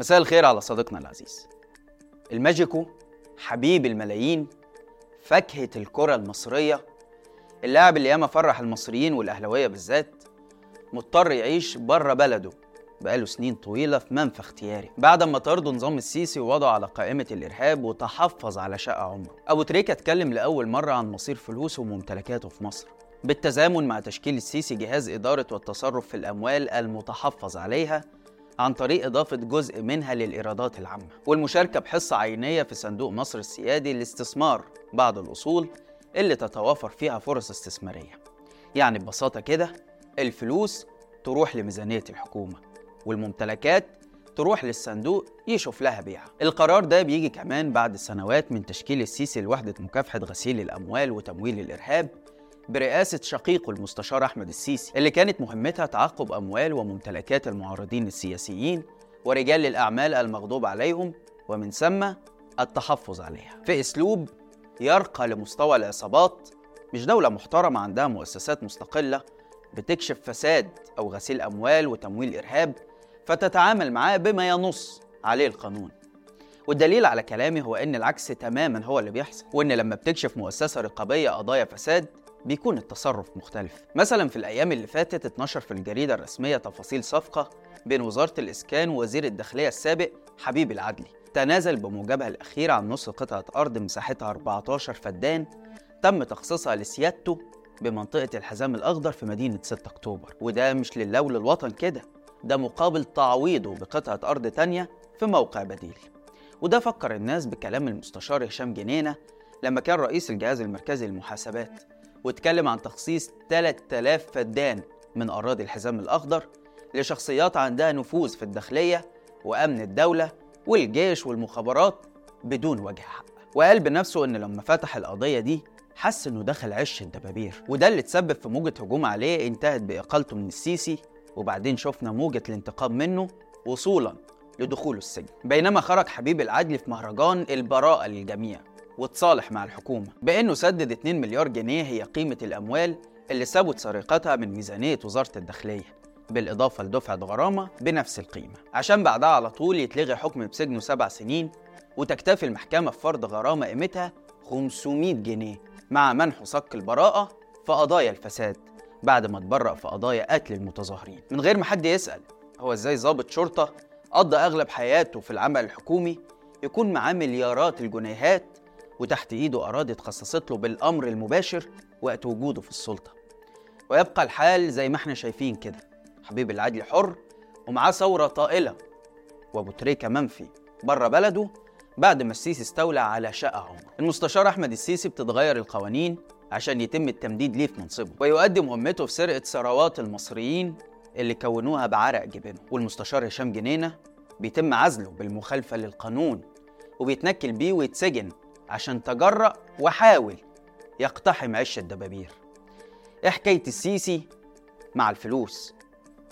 مساء الخير على صديقنا العزيز. الماجيكو حبيب الملايين فاكهة الكرة المصرية اللاعب اللي ياما فرح المصريين والأهلاوية بالذات مضطر يعيش بره بلده بقاله سنين طويلة في منفى اختياري. بعد ما طردوا نظام السيسي ووضعه على قائمة الإرهاب وتحفظ على شقة عمره. أبو تريكة اتكلم لأول مرة عن مصير فلوسه وممتلكاته في مصر. بالتزامن مع تشكيل السيسي جهاز إدارة والتصرف في الأموال المتحفظ عليها عن طريق إضافة جزء منها للإيرادات العامة. والمشاركة بحصة عينية في صندوق مصر السيادي لاستثمار بعض الأصول اللي تتوافر فيها فرص استثمارية. يعني ببساطة كده الفلوس تروح لميزانية الحكومة والممتلكات تروح للصندوق يشوف لها بيعة القرار ده بيجي كمان بعد سنوات من تشكيل السيسي لوحدة مكافحة غسيل الأموال وتمويل الإرهاب برئاسة شقيقه المستشار أحمد السيسي اللي كانت مهمتها تعقب أموال وممتلكات المعارضين السياسيين ورجال الأعمال المغضوب عليهم ومن ثم التحفظ عليها. في أسلوب يرقى لمستوى العصابات مش دولة محترمة عندها مؤسسات مستقلة بتكشف فساد أو غسيل أموال وتمويل إرهاب فتتعامل معاه بما ينص عليه القانون. والدليل على كلامي هو إن العكس تماما هو اللي بيحصل وإن لما بتكشف مؤسسة رقابية قضايا فساد بيكون التصرف مختلف. مثلا في الأيام اللي فاتت اتنشر في الجريدة الرسمية تفاصيل صفقة بين وزارة الإسكان ووزير الداخلية السابق حبيب العدلي تنازل بموجبها الأخير عن نص قطعة أرض مساحتها 14 فدان تم تخصيصها لسيادته بمنطقة الحزام الأخضر في مدينة 6 أكتوبر. وده مش لله وللوطن كده ده مقابل تعويضه بقطعة أرض تانية في موقع بديل. وده فكر الناس بكلام المستشار هشام جنينة لما كان رئيس الجهاز المركزي للمحاسبات. واتكلم عن تخصيص 3000 فدان من أراضي الحزام الأخضر لشخصيات عندها نفوذ في الداخلية وأمن الدولة والجيش والمخابرات بدون وجه حق. وقال بنفسه إن لما فتح القضية دي حس إنه دخل عش الدبابير. وده اللي تسبب في موجة هجوم عليه انتهت بإقالته من السيسي وبعدين شفنا موجة الانتقام منه وصولا لدخوله السجن. بينما خرج حبيب العدل في مهرجان البراءة للجميع. وتصالح مع الحكومة بأنه سدد 2 مليار جنيه هي قيمة الأموال اللي ثبت سرقتها من ميزانية وزارة الداخلية بالإضافة لدفعة غرامة بنفس القيمة عشان بعدها على طول يتلغي حكم بسجنه سبع سنين وتكتفي المحكمة بفرض غرامة قيمتها 500 جنيه مع منح صك البراءة في قضايا الفساد بعد ما اتبرأ في قضايا قتل المتظاهرين. من غير ما حد يسأل هو إزاي ضابط شرطة قضى أغلب حياته في العمل الحكومي يكون معاه مليارات الجنيهات وتحت إيده أراضي اتخصصت له بالأمر المباشر وقت وجوده في السلطة. ويبقى الحال زي ما إحنا شايفين كده حبيب العدل حر ومعاه ثورة طائلة وأبو تريكة منفي بره بلده بعد ما السيسي استولى على شقة عمره المستشار أحمد السيسي بتتغير القوانين عشان يتم التمديد ليه في منصبه. ويؤدي مهمته في سرقة ثروات المصريين اللي كونوها بعرق جبينهم. والمستشار هشام جنينة بيتم عزله بالمخالفة للقانون وبيتنكل بيه ويتسجن عشان تجرأ وحاول يقتحم عش الدبابير. إيه حكاية السيسي مع الفلوس؟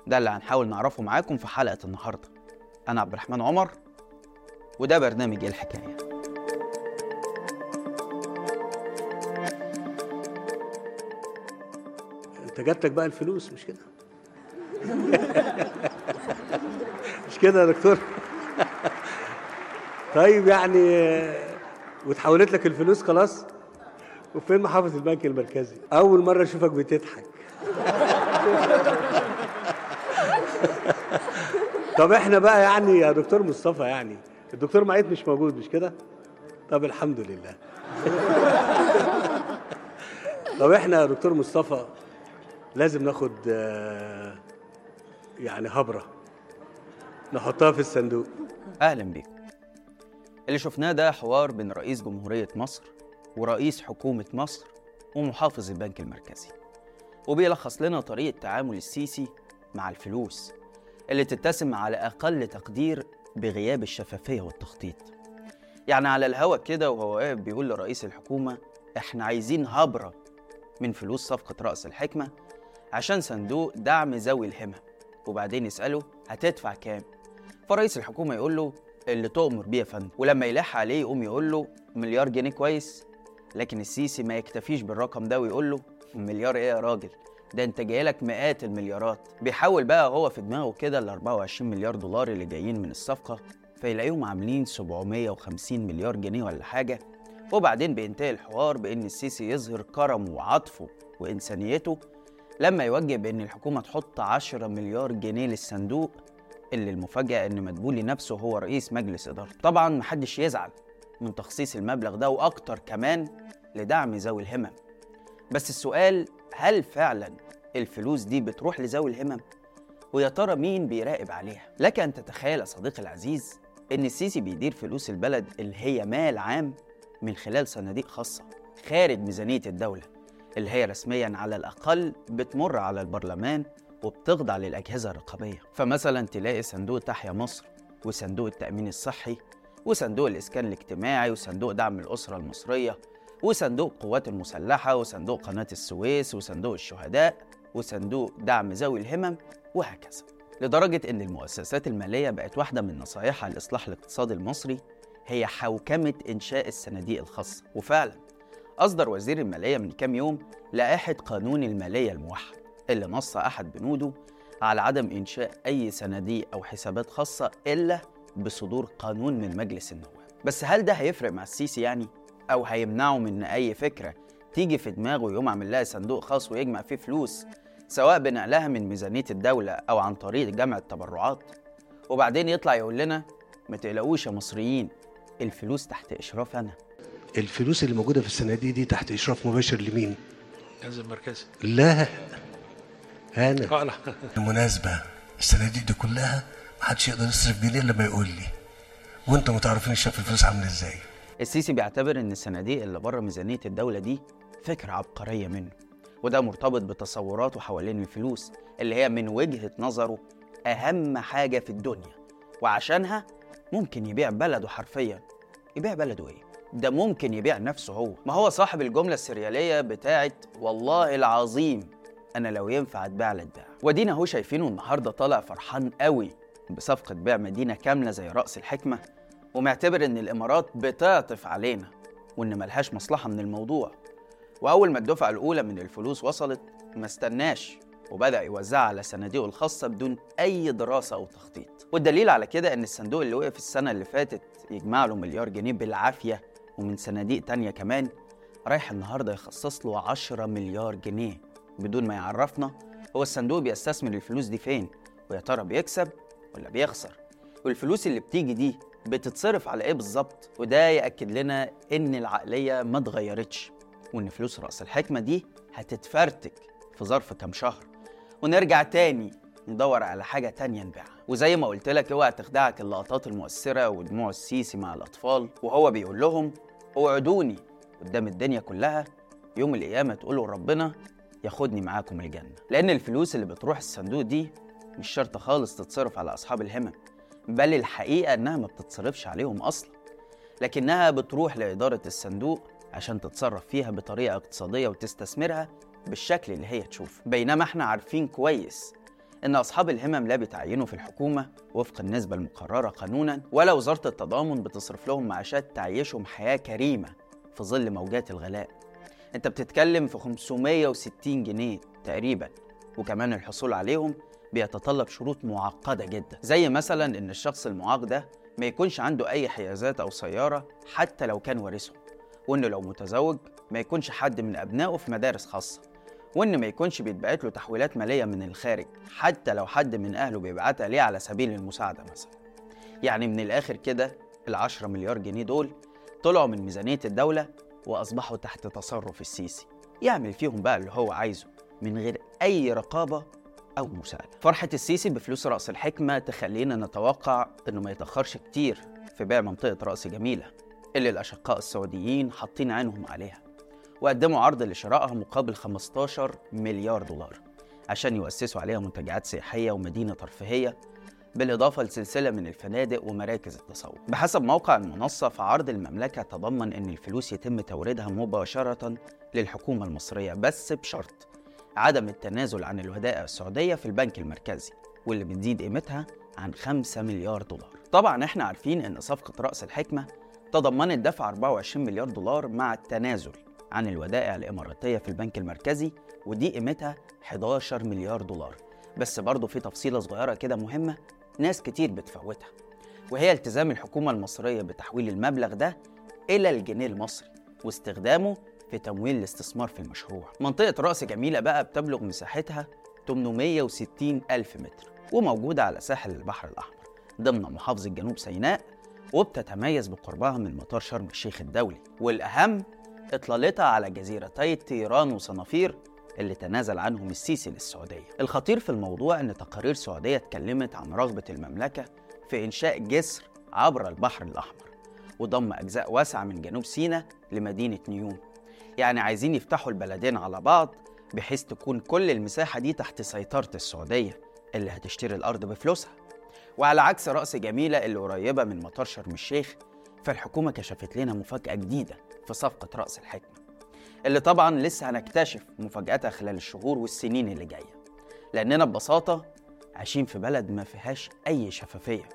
ده اللي هنحاول نعرفه معاكم في حلقة النهاردة. أنا عبد الرحمن عمر وده برنامج إيه الحكاية؟ أنت جاتلك بقى الفلوس مش كده؟ مش كده يا دكتور؟ طيب يعني واتحولت لك الفلوس خلاص؟ وفين محافظ البنك المركزي؟ أول مرة أشوفك بتضحك. طب إحنا بقى يعني يا دكتور مصطفى يعني الدكتور معيط مش موجود مش كده؟ طب الحمد لله. طب إحنا يا دكتور مصطفى لازم ناخد آه، يعني هبرة نحطها في الصندوق. أهلا بيكم اللي شفناه ده حوار بين رئيس جمهورية مصر ورئيس حكومة مصر ومحافظ البنك المركزي. وبيلخص لنا طريقة تعامل السيسي مع الفلوس اللي تتسم على أقل تقدير بغياب الشفافية والتخطيط. يعني على الهوا كده وهو واقف بيقول لرئيس الحكومة إحنا عايزين هبرة من فلوس صفقة رأس الحكمة عشان صندوق دعم ذوي الهمم وبعدين يسأله هتدفع كام؟ فرئيس الحكومة يقول له اللي تؤمر بيه يا فندم. ولما يلح عليه يقوم يقول له مليار جنيه كويس لكن السيسي ما يكتفيش بالرقم ده ويقول له مليار إيه يا راجل؟ ده انت جايلك مئات المليارات. بيحاول بقى هو في دماغه كده ال 24 مليار دولار اللي جايين من الصفقة فيلاقيهم عاملين 750 مليار جنيه ولا حاجة. وبعدين بينتهي الحوار بإن السيسي يظهر كرمه وعطفه وإنسانيته لما يوجه بإن الحكومة تحط 10 مليار جنيه للصندوق اللي المفاجأة إن مدبولي نفسه هو رئيس مجلس إدارته طبعا محدش يزعل من تخصيص المبلغ ده وأكتر كمان لدعم ذوي الهمم بس السؤال هل فعلا الفلوس دي بتروح لذوي الهمم؟ ويا ترى مين بيراقب عليها؟ لك أن تتخيل يا صديقي العزيز إن السيسي بيدير فلوس البلد اللي هي مال عام من خلال صناديق خاصة خارج ميزانية الدولة اللي هي رسميا على الأقل بتمر على البرلمان وبتخضع للأجهزة الرقابية فمثلا تلاقي صندوق تحيا مصر وصندوق التأمين الصحي وصندوق الإسكان الاجتماعي وصندوق دعم الأسرة المصرية وصندوق القوات المسلحة وصندوق قناة السويس وصندوق الشهداء وصندوق دعم ذوي الهمم وهكذا. لدرجة إن المؤسسات المالية بقت واحدة من نصايحها لإصلاح الاقتصاد المصري هي حوكمة إنشاء الصناديق الخاصة. وفعلا أصدر وزير المالية من كام يوم لائحة قانون المالية الموحد. اللي نص أحد بنوده على عدم إنشاء أي صناديق أو حسابات خاصة إلا بصدور قانون من مجلس النواب. بس هل ده هيفرق مع السيسي يعني؟ أو هيمنعه من أي فكرة تيجي في دماغه يقوم عامل لها صندوق خاص ويجمع فيه فلوس سواء بنقلها من ميزانية الدولة أو عن طريق جمع التبرعات؟ وبعدين يطلع يقول لنا ما تقلقوش يا مصريين الفلوس تحت إشراف أنا الفلوس اللي موجودة في الصناديق دي تحت إشراف مباشر لمين؟ الجهاز المركزي. لا. أنا لا بالمناسبة الصناديق دي كلها محدش يقدر يصرف جنيه إلا لما يقول لي. وانتوا ما تعرفين شاف الفلوس عاملة إزاي. السيسي بيعتبر إن الصناديق اللي بره ميزانية الدولة دي فكرة عبقرية منه. وده مرتبط بتصوراته حوالين الفلوس اللي هي من وجهة نظره أهم حاجة في الدنيا. وعشانها ممكن يبيع بلده حرفيا. يبيع بلده إيه؟ ده ممكن يبيع نفسه هو. ما هو صاحب الجملة السريالية بتاعت والله العظيم أنا لو ينفع أتباع لاتباع ودينا أهو شايفينه النهارده طالع فرحان قوي بصفقة بيع مدينة كاملة زي رأس الحكمة ومعتبر إن الإمارات بتعطف علينا وإن ملهاش مصلحة من الموضوع. وأول ما الدفعة الأولى من الفلوس وصلت ما استناش وبدأ يوزعها على صناديقه الخاصة بدون أي دراسة أو تخطيط. والدليل على كده إن الصندوق اللي وقف السنة اللي فاتت يجمع له مليار جنيه بالعافية ومن صناديق تانية كمان رايح النهارده يخصص له 10 مليار جنيه. بدون ما يعرفنا هو الصندوق بيستثمر الفلوس دي فين؟ ويا ترى بيكسب ولا بيخسر؟ والفلوس اللي بتيجي دي بتتصرف على إيه بالظبط؟ وده يأكد لنا إن العقلية ما اتغيرتش وإن فلوس رأس الحكمة دي هتتفرتك في ظرف كام شهر. ونرجع تاني ندور على حاجة تانية نبيعها. وزي ما قلت لك اوعى تخدعك اللقطات المؤثرة ودموع السيسي مع الأطفال. وهو بيقول لهم أوعدوني قدام الدنيا كلها يوم القيامة تقولوا ربنا ياخدني معاكم الجنة. لأن الفلوس اللي بتروح الصندوق دي مش شرط خالص تتصرف على أصحاب الهمم بل الحقيقة إنها ما بتتصرفش عليهم أصلا. لكنها بتروح لإدارة الصندوق عشان تتصرف فيها بطريقة اقتصادية وتستثمرها بالشكل اللي هي تشوفه. بينما إحنا عارفين كويس إن أصحاب الهمم لا بيتعينوا في الحكومة وفق النسبة المقررة قانونا ولا وزارة التضامن بتصرف لهم معاشات تعيشهم حياة كريمة في ظل موجات الغلاء. انت بتتكلم في 560 جنيه تقريبا وكمان الحصول عليهم بيتطلب شروط معقدة جدا. زي مثلا إن الشخص المعاق ده ما يكونش عنده أي حيازات أو سيارة حتى لو كان وارثهم وإنه لو متزوج ما يكونش حد من أبنائه في مدارس خاصة وان ما يكونش بيتبعت له تحويلات مالية من الخارج حتى لو حد من أهله بيبعتها ليه على سبيل المساعدة مثلا. يعني من الآخر كده العشرة مليار جنيه دول طلعوا من ميزانية الدولة وأصبحوا تحت تصرف السيسي. يعمل فيهم بقى اللي هو عايزه من غير أي رقابة أو مساعدة فرحة السيسي بفلوس رأس الحكمة تخلينا نتوقع إنه ما يتأخرش كتير في بيع منطقة رأس جميلة اللي الأشقاء السعوديين حاطين عينهم عليها. وقدموا عرض لشرائها مقابل 15 مليار دولار عشان يؤسسوا عليها منتجعات سياحية ومدينة ترفيهية بالإضافة لسلسلة من الفنادق ومراكز التسوق بحسب موقع المنصة فعرض المملكة تضمن أن الفلوس يتم توريدها مباشرة للحكومة المصرية بس بشرط عدم التنازل عن الودائع السعودية في البنك المركزي واللي بتزيد قيمتها عن 5 مليار دولار. طبعا إحنا عارفين أن صفقة رأس الحكمة تضمنت دفع 24 مليار دولار مع التنازل عن الودائع الإماراتية في البنك المركزي ودي قيمتها 11 مليار دولار. بس برضه في تفصيلة صغيرة كده مهمة ناس كتير بتفوتها وهي التزام الحكومة المصرية بتحويل المبلغ ده إلى الجنيه المصري واستخدامه في تمويل الاستثمار في المشروع. منطقة رأس جميلة بقى بتبلغ مساحتها 860 ألف متر وموجودة على ساحل البحر الأحمر ضمن محافظة جنوب سيناء وبتتميز بقربها من مطار شرم الشيخ الدولي والأهم إطلالتها على جزيرتي طيران وصنافير اللي تنازل عنهم السيسي للسعودية. الخطير في الموضوع أن تقارير سعودية اتكلمت عن رغبة المملكة في إنشاء جسر عبر البحر الأحمر وضم أجزاء واسعة من جنوب سيناء لمدينة نيوم يعني عايزين يفتحوا البلدين على بعض بحيث تكون كل المساحة دي تحت سيطرة السعودية اللي هتشتري الأرض بفلوسها. وعلى عكس رأس جميلة اللي قريبة من مطار شرم الشيخ فالحكومة كشفت لنا مفاجأة جديدة في صفقة رأس الحكمة. اللي طبعا لسه هنكتشف مفاجأتها خلال الشهور والسنين اللي جاية. لأننا ببساطة عايشين في بلد ما فيهاش أي شفافية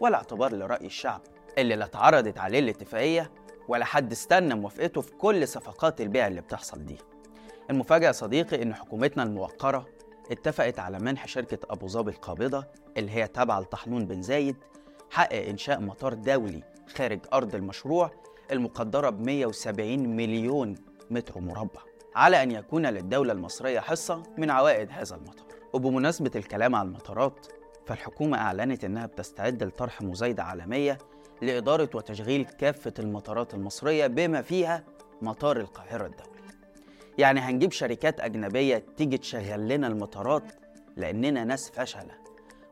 ولا اعتبار لرأي الشعب اللي لا اتعرضت عليه الاتفاقية ولا حد استنى موافقته في كل صفقات البيع اللي بتحصل دي. المفاجأة يا صديقي إن حكومتنا الموقرة اتفقت على منح شركة أبو ظبي القابضة اللي هي تابعة لطحنون بن زايد حق إنشاء مطار دولي خارج أرض المشروع المقدرة ب 170 مليون متر مربع على أن يكون للدولة المصرية حصة من عوائد هذا المطار وبمناسبة الكلام عن المطارات فالحكومة أعلنت أنها بتستعد لطرح مزايدة عالمية لإدارة وتشغيل كافة المطارات المصرية بما فيها مطار القاهرة الدولي. يعني هنجيب شركات أجنبية تيجي تشغل لنا المطارات لأننا ناس فشلة.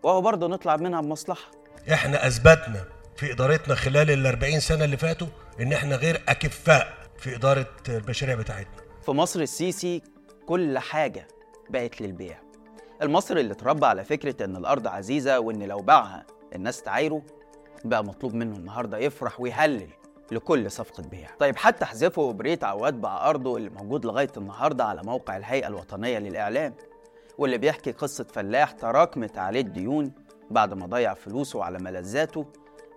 وهو برضه نطلع منها بمصلحة. إحنا أثبتنا في إدارتنا خلال ال 40 سنة اللي فاتوا إن إحنا غير أكفاء. في إدارة المشاريع بتاعتنا. في مصر السيسي كل حاجة بقت للبيع. المصري اللي اتربى على فكرة إن الأرض عزيزة وإن لو باعها الناس تعايره بقى مطلوب منه النهاردة يفرح ويهلل لكل صفقة بيع. طيب حتى حذفوا وبريت عواد باع أرضه اللي موجود لغاية النهاردة على موقع الهيئة الوطنية للإعلام واللي بيحكي قصة فلاح تراكمت عليه الديون بعد ما ضيع فلوسه على ملذاته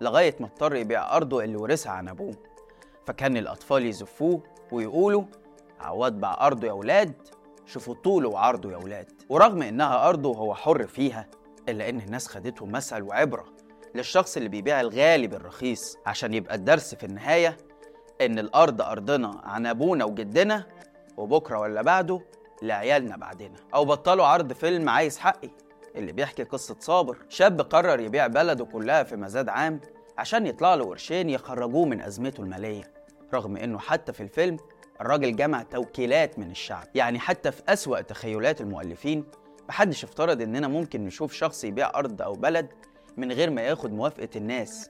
لغاية ما اضطر يبيع أرضه اللي ورثها عن أبوه. فكان الأطفال يزفوه ويقولوا عواد باع أرضه يا ولاد شوفوا طوله وعرضه يا ولاد. ورغم إنها أرضه وهو حر فيها إلا إن الناس خدته مثل وعبرة للشخص اللي بيبيع الغالي بالرخيص عشان يبقى الدرس في النهاية إن الأرض أرضنا عن أبونا وجدنا وبكرة ولا بعده لعيالنا بعدنا. أو بطلوا عرض فيلم عايز حقي اللي بيحكي قصة صابر. شاب قرر يبيع بلده كلها في مزاد عام عشان يطلع له قرشين يخرجوه من أزمته المالية. رغم إنه حتى في الفيلم الراجل جمع توكيلات من الشعب. يعني حتى في أسوأ تخيلات المؤلفين محدش افترض إننا ممكن نشوف شخص يبيع أرض أو بلد من غير ما ياخد موافقة الناس.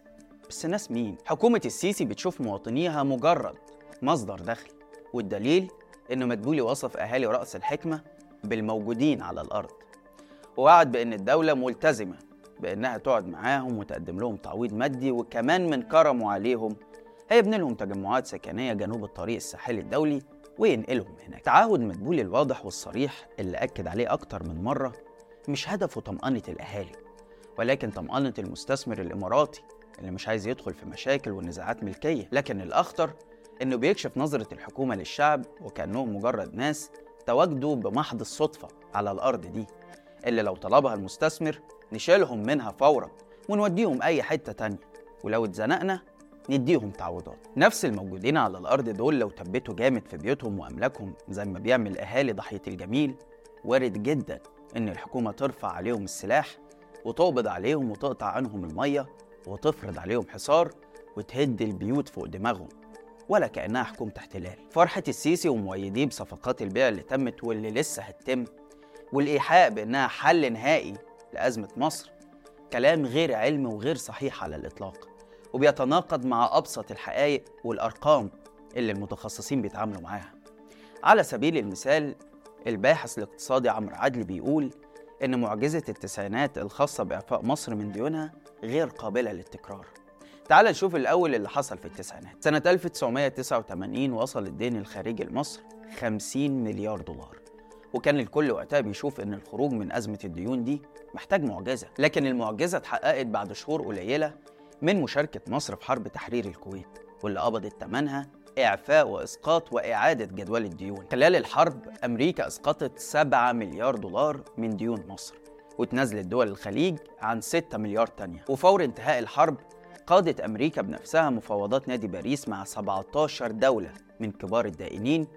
بس ناس مين؟ حكومة السيسي بتشوف مواطنيها مجرد مصدر دخل والدليل إنه مدبولي وصف أهالي رأس الحكمة بالموجودين على الأرض. ووعد بأن الدولة ملتزمة بأنها تقعد معاهم وتقدم لهم تعويض مادي وكمان من كرمه عليهم هيبني لهم تجمعات سكنية جنوب الطريق الساحلي الدولي وينقلهم هناك. تعهد مدبولي الواضح والصريح اللي أكد عليه أكتر من مرة مش هدفه طمأنة الأهالي ولكن طمأنة المستثمر الإماراتي اللي مش عايز يدخل في مشاكل ونزاعات ملكية. لكن الأخطر إنه بيكشف نظرة الحكومة للشعب وكأنهم مجرد ناس تواجدوا بمحض الصدفة على الأرض دي اللي لو طلبها المستثمر نشيلهم منها فورا ونوديهم أي حتة تانية. ولو اتزنقنا نديهم تعويضات. نفس الموجودين على الأرض دول لو تبتوا جامد في بيوتهم وأملاكهم زي ما بيعمل أهالي ضحية الجميل وارد جدا إن الحكومة ترفع عليهم السلاح وتقبض عليهم وتقطع عنهم المية وتفرض عليهم حصار وتهد البيوت فوق دماغهم ولا كأنها حكومة احتلال. فرحة السيسي ومؤيديه بصفقات البيع اللي تمت واللي لسه هتتم والإيحاء بأنها حل نهائي لأزمة مصر كلام غير علمي وغير صحيح على الإطلاق. وبيتناقض مع أبسط الحقائق والأرقام اللي المتخصصين بيتعاملوا معاها. على سبيل المثال الباحث الاقتصادي عمرو عدلي بيقول إن معجزة التسعينات الخاصة بإعفاء مصر من ديونها غير قابلة للتكرار. تعال نشوف الأول اللي حصل في التسعينات. سنة 1989 وصل الدين الخارجي لمصر 50 مليار دولار. وكان الكل وقتها بيشوف إن الخروج من أزمة الديون دي محتاج معجزة. لكن المعجزة اتحققت بعد شهور قليلة من مشاركة مصر في حرب تحرير الكويت واللي قبضت ثمنها إعفاء وإسقاط وإعادة جدول الديون. خلال الحرب أمريكا أسقطت 7 مليار دولار من ديون مصر وتنازلت دول الخليج عن 6 مليار تانية. وفور انتهاء الحرب قادت أمريكا بنفسها مفاوضات نادي باريس مع 17 دولة من كبار الدائنين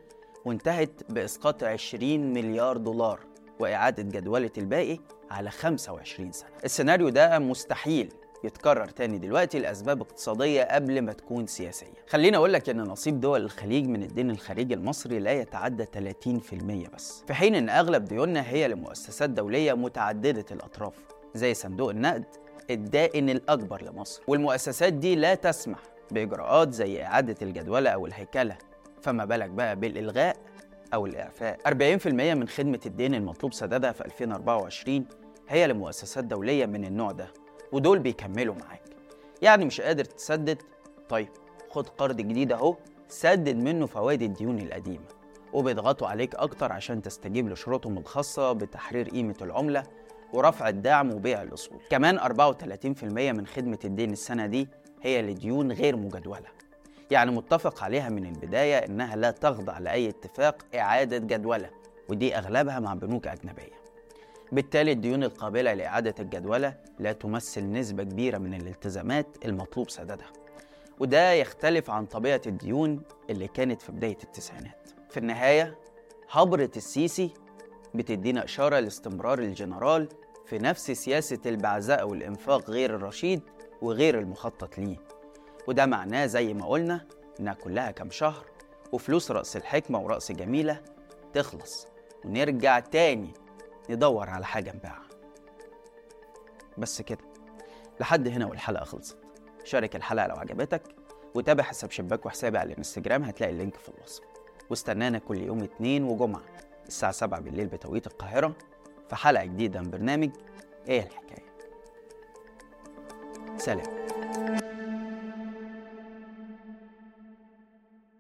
وانتهت بإسقاط 20 مليار دولار وإعادة جدولة الباقي على 25 سنة. السيناريو ده مستحيل يتكرر تاني دلوقتي لأسباب اقتصادية قبل ما تكون سياسية. خليني أقول لك إن نصيب دول الخليج من الدين الخارجي المصري لا يتعدى 30% بس في حين إن أغلب ديوننا هي لمؤسسات دولية متعددة الأطراف زي صندوق النقد الدائن الأكبر لمصر. والمؤسسات دي لا تسمح بإجراءات زي إعادة الجدولة أو الهيكلة. فما بالك بقى بالإلغاء أو الإعفاء؟ 40% من خدمة الدين المطلوب سدادها في 2024 هي لمؤسسات دولية من النوع ده. ودول بيكملوا معاك. يعني مش قادر تسدد؟ طيب خد قرض جديد أهو سدد منه فوائد الديون القديمة وبيضغطوا عليك أكتر عشان تستجيب لشروطهم الخاصة بتحرير قيمة العملة ورفع الدعم وبيع الأصول. كمان 34% من خدمة الدين السنة دي هي لديون غير مجدولة. يعني متفق عليها من البداية إنها لا تخضع لأي اتفاق إعادة جدولة ودي أغلبها مع بنوك أجنبية. بالتالي الديون القابلة لإعادة الجدولة لا تمثل نسبة كبيرة من الالتزامات المطلوب سدادها وده يختلف عن طبيعة الديون اللي كانت في بداية التسعينات. في النهاية هبرة السيسي بتدينا إشارة لاستمرار الجنرال في نفس سياسة البعزاء والإنفاق غير الرشيد وغير المخطط ليه. وده معناه زي ما قلنا إنها كلها كام شهر وفلوس رأس الحكمة ورأس جميلة تخلص. ونرجع تاني ندور على حاجة نبيعها. بس كده لحد هنا والحلقة خلصت. شارك الحلقة لو عجبتك وتابع حساب شباك وحسابي على الانستجرام هتلاقي اللينك في الوصف. واستنانا كل يوم اتنين وجمعة الساعة 7 بالليل بتوقيت القاهرة في حلقة جديدة من برنامج إيه الحكاية. سلام.